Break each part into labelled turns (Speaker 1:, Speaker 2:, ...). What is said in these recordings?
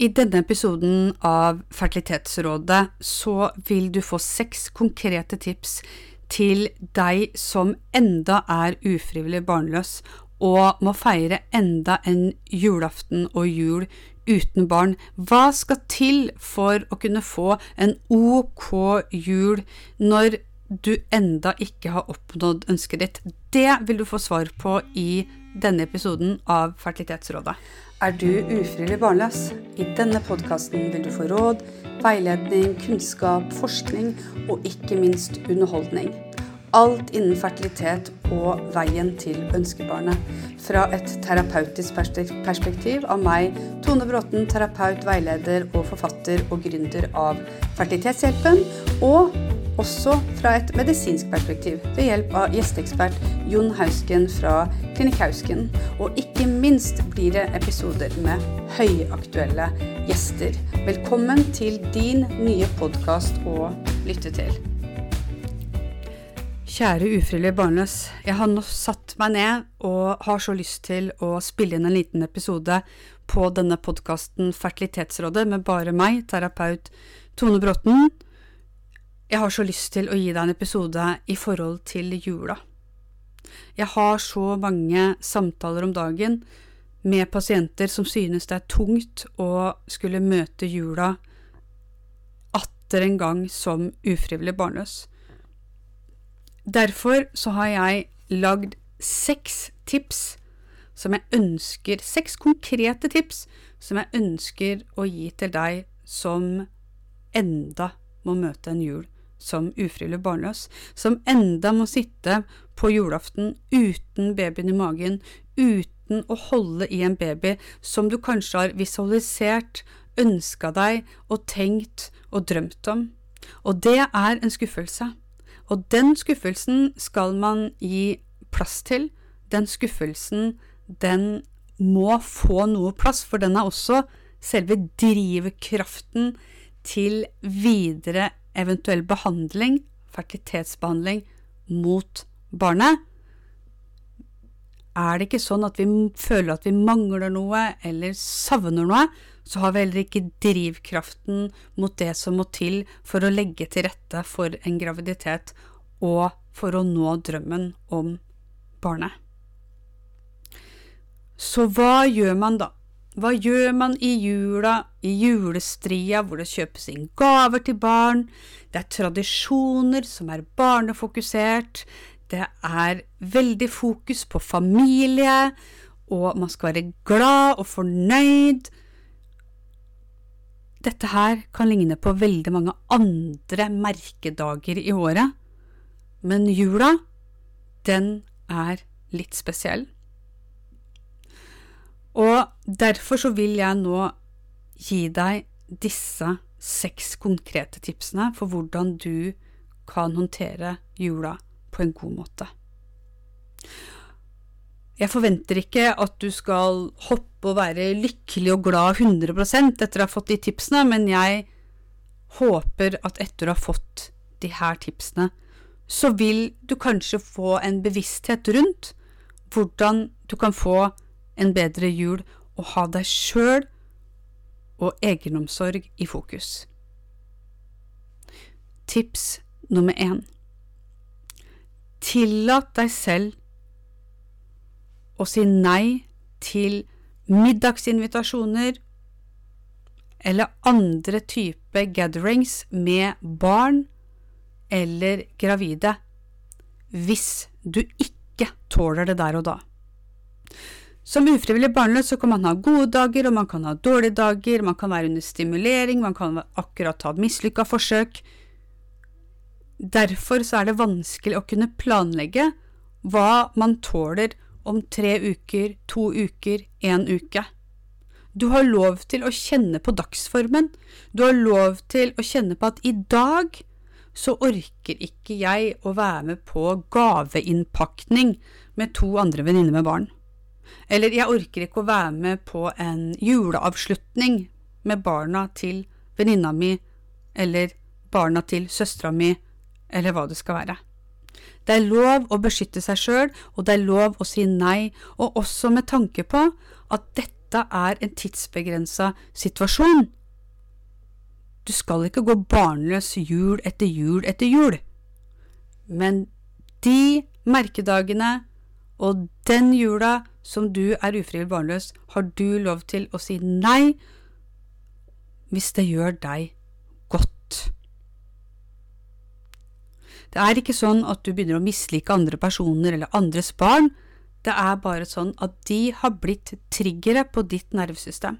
Speaker 1: I denne episoden av Fertilitetsrådet så vil du få seks konkrete tips til deg som enda er ufrivillig barnløs og må feire enda en julaften og jul uten barn. Hva skal til for å kunne få en ok jul når du enda ikke har oppnådd ønsket ditt? Det vil du få svar på i denne episoden av Fertilitetsrådet. Er du ufrivillig barnløs? I denne podkasten vil du få råd, veiledning, kunnskap, forskning og ikke minst underholdning. Alt innen fertilitet og veien til ønskebarnet. Fra et terapeutisk perspektiv av meg, Tone Bråten, terapeut, veileder og forfatter og gründer av Fertilitetshjelpen. Og også fra et medisinsk perspektiv ved hjelp av gjesteekspert Jon Hausken fra Klinikk Hausken. Og ikke minst blir det episoder med høyaktuelle gjester. Velkommen til din nye podkast å lytte til. Kjære ufrivillig barnløs. Jeg har nå satt meg ned og har så lyst til å spille inn en liten episode på denne podkasten Fertilitetsrådet med bare meg, terapeut Tone Bråten jeg har så lyst til å gi deg en episode i forhold til jula. Jeg har så mange samtaler om dagen med pasienter som synes det er tungt å skulle møte jula atter en gang som ufrivillig barnløs. Derfor så har jeg lagd seks tips som jeg ønsker, seks konkrete tips som jeg ønsker å gi til deg som enda må møte en jul som ufrivillig barnløs, som enda må sitte på julaften uten babyen i magen, uten å holde i en baby som du kanskje har visualisert, ønska deg og tenkt og drømt om. Og det er en skuffelse. Og den skuffelsen skal man gi plass til. Den skuffelsen, den må få noe plass, for den er også selve drivkraften til videre eventuell behandling, fertilitetsbehandling, mot barnet. Er det ikke sånn at vi føler at vi mangler noe eller savner noe, så har vi heller ikke drivkraften mot det som må til for å legge til rette for en graviditet og for å nå drømmen om barnet. Så hva gjør man da? Hva gjør man i jula, i julestria, hvor det kjøpes inn gaver til barn? Det er tradisjoner som er barnefokusert. Det er veldig fokus på familie, og man skal være glad og fornøyd. Dette her kan ligne på veldig mange andre merkedager i året, men jula, den er litt spesiell. Og derfor så vil jeg nå gi deg disse seks konkrete tipsene for hvordan du kan håndtere jula på en god måte. Jeg forventer ikke at du skal hoppe og være lykkelig og glad 100% etter å ha fått de tipsene, men jeg håper at etter å ha fått de her tipsene, så vil du kanskje få en bevissthet rundt hvordan du kan få en bedre jul og ha deg sjøl og egenomsorg i fokus. Tips nummer én Tillat deg selv å si nei til middagsinvitasjoner eller andre type gatherings med barn eller gravide, hvis du ikke tåler det der og da. Som ufrivillig barnløs så kan man ha gode dager, og man kan ha dårlige dager, man kan være under stimulering, man kan akkurat ha mislykka forsøk. Derfor så er det vanskelig å kunne planlegge hva man tåler om tre uker, to uker, én uke. Du har lov til å kjenne på dagsformen, du har lov til å kjenne på at i dag så orker ikke jeg å være med på gaveinnpakning med to andre venninner med barn. Eller jeg orker ikke å være med på en juleavslutning med barna til venninna mi, eller barna til søstera mi, eller hva det skal være. Det er lov å beskytte seg sjøl, og det er lov å si nei, og også med tanke på at dette er en tidsbegrensa situasjon. Du skal ikke gå barnløs jul etter jul etter jul. Men de merkedagene og den jula som du er ufrivillig barnløs, har du lov til å si nei hvis det gjør deg godt. Det er ikke sånn at du begynner å mislike andre personer eller andres barn, det er bare sånn at de har blitt triggere på ditt nervesystem.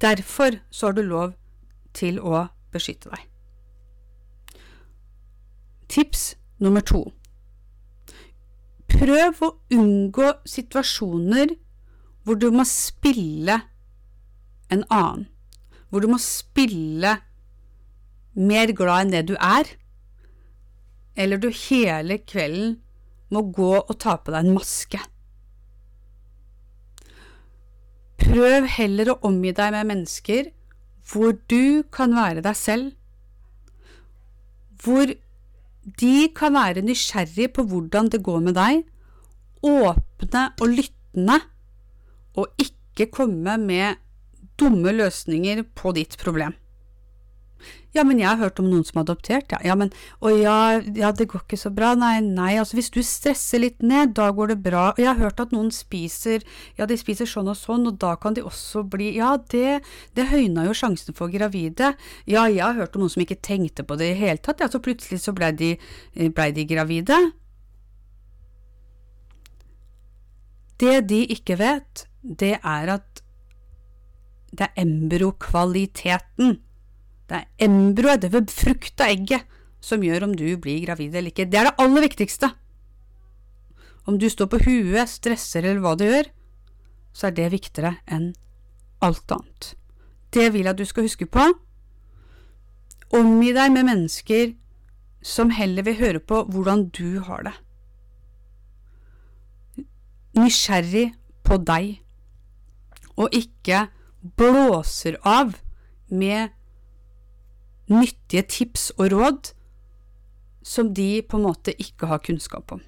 Speaker 1: Derfor så har du lov til å beskytte deg. Tips nummer to Prøv å unngå situasjoner hvor du må spille en annen, hvor du må spille mer glad enn det du er, eller du hele kvelden må gå og ta på deg en maske. Prøv heller å omgi deg med mennesker hvor du kan være deg selv, hvor de kan være nysgjerrige på hvordan det går med deg, åpne og lyttende, og ikke komme med dumme løsninger på ditt problem. Ja, men jeg har hørt om noen som har adoptert, ja. ja men, og ja, ja, det går ikke så bra. Nei, nei, altså hvis du stresser litt ned, da går det bra. Og jeg har hørt at noen spiser, ja, de spiser sånn og sånn, og da kan de også bli Ja, det, det høyna jo sjansen for gravide. Ja, jeg har hørt om noen som ikke tenkte på det i hele tatt, ja, så plutselig så blei de, ble de gravide. Det de ikke vet, det er at det er embryokvaliteten det er embryoet, det befrukta egget, som gjør om du blir gravid eller ikke. Det er det aller viktigste. Om du står på huet, stresser eller hva du gjør, så er det viktigere enn alt annet. Det vil jeg at du skal huske på. Omgi deg med mennesker som heller vil høre på hvordan du har det. Nysgjerrig på deg, og ikke blåser av med nyttige tips og råd som de på en måte ikke har kunnskap om.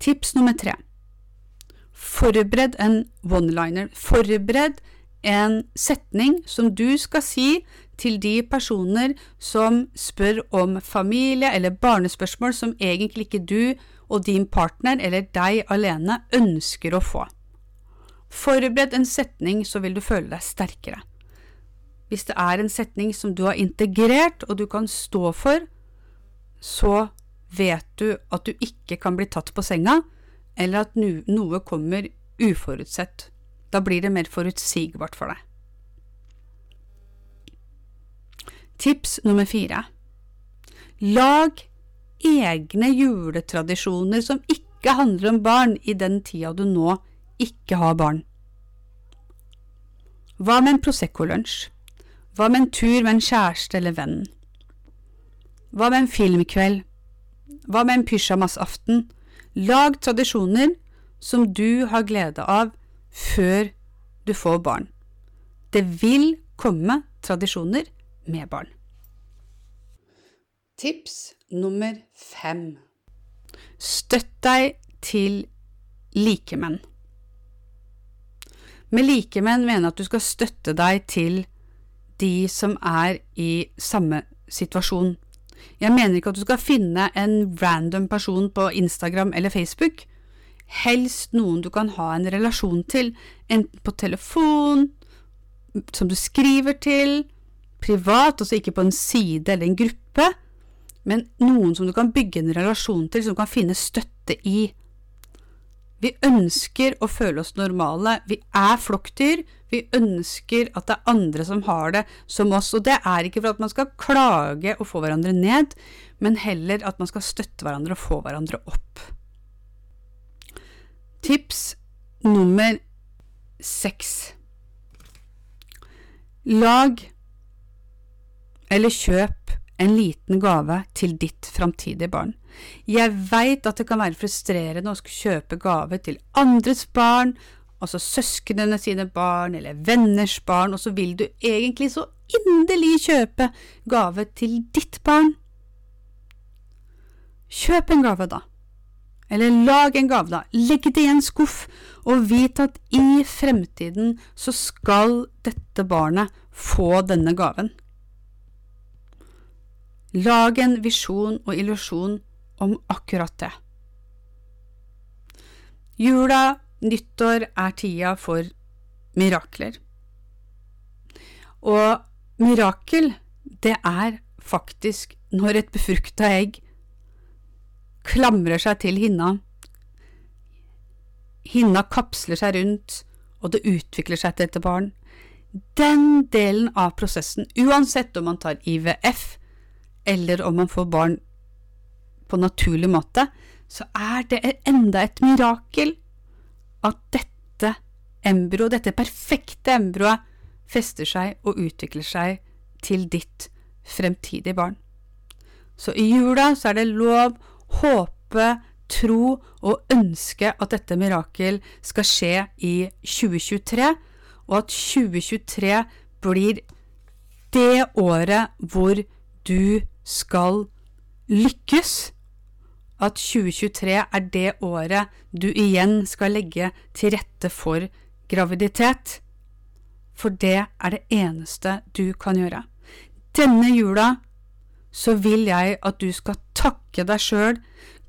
Speaker 1: Tips nummer tre Forbered en one-liner. Forbered en setning som du skal si til de personer som spør om familie eller barnespørsmål som egentlig ikke du og din partner eller deg alene ønsker å få. Forbered en setning, så vil du føle deg sterkere. Hvis det er en setning som du har integrert og du kan stå for, så vet du at du ikke kan bli tatt på senga, eller at noe kommer uforutsett. Da blir det mer forutsigbart for deg. Tips nummer fire Lag egne juletradisjoner som ikke handler om barn i den tida du nå ikke har barn. Hva med en Prosecco-lunsj? Hva med en tur med en kjæreste eller venn? Hva med en filmkveld? Hva med en pysjamasaften? Lag tradisjoner som du har glede av før du får barn. Det vil komme tradisjoner med barn. Tips nummer fem Støtt deg til likemenn. Med likemenn mener jeg at du skal støtte deg til de som er i samme situasjon. Jeg mener ikke at du skal finne en random person på Instagram eller Facebook. Helst noen du kan ha en relasjon til, enten på telefon, som du skriver til, privat, altså ikke på en side eller en gruppe, men noen som du kan bygge en relasjon til, som du kan finne støtte i. Vi ønsker å føle oss normale. Vi er flokkdyr. Vi ønsker at det er andre som har det som oss. Og det er ikke for at man skal klage og få hverandre ned, men heller at man skal støtte hverandre og få hverandre opp. Tips nummer seks Lag eller kjøp en liten gave til ditt framtidige barn. Jeg veit at det kan være frustrerende å skulle kjøpe gave til andres barn, altså søsknene sine barn eller venners barn, og så vil du egentlig så inderlig kjøpe gave til ditt barn. Kjøp en gave, da. eller lag en gave, da. Legg det i en skuff, og vit at i fremtiden så skal dette barnet få denne gaven. Lag en visjon og illusjon om akkurat det. Jula, nyttår, er tida for mirakler. Og mirakel, det er faktisk når et befrukta egg klamrer seg til hinna, hinna kapsler seg rundt, og det utvikler seg til et barn. Den delen av prosessen, uansett om man tar IVF eller om man får barn på naturlig måte, så er det enda et mirakel at dette embryoet, dette perfekte embryoet, fester seg og utvikler seg til ditt fremtidige barn. Så i jula så er det lov håpe, tro og ønske at dette mirakel skal skje i 2023, og at 2023 blir det året hvor du skal lykkes. At 2023 er det året du igjen skal legge til rette for graviditet. For det er det eneste du kan gjøre. Denne jula så vil jeg at du skal takke deg sjøl,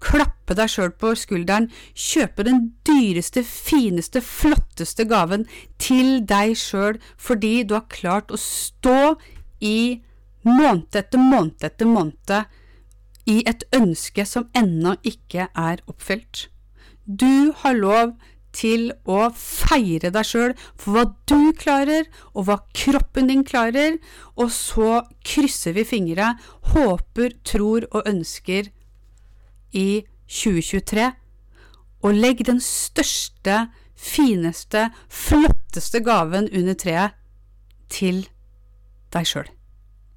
Speaker 1: klappe deg sjøl på skulderen, kjøpe den dyreste, fineste, flotteste gaven til deg sjøl fordi du har klart å stå i måned etter måned etter måned i et ønske som ennå ikke er oppfylt. Du har lov til å feire deg sjøl for hva du klarer, og hva kroppen din klarer, og så krysser vi fingre, håper, tror og ønsker i 2023, og legg den største, fineste, flotteste gaven under treet til deg sjøl.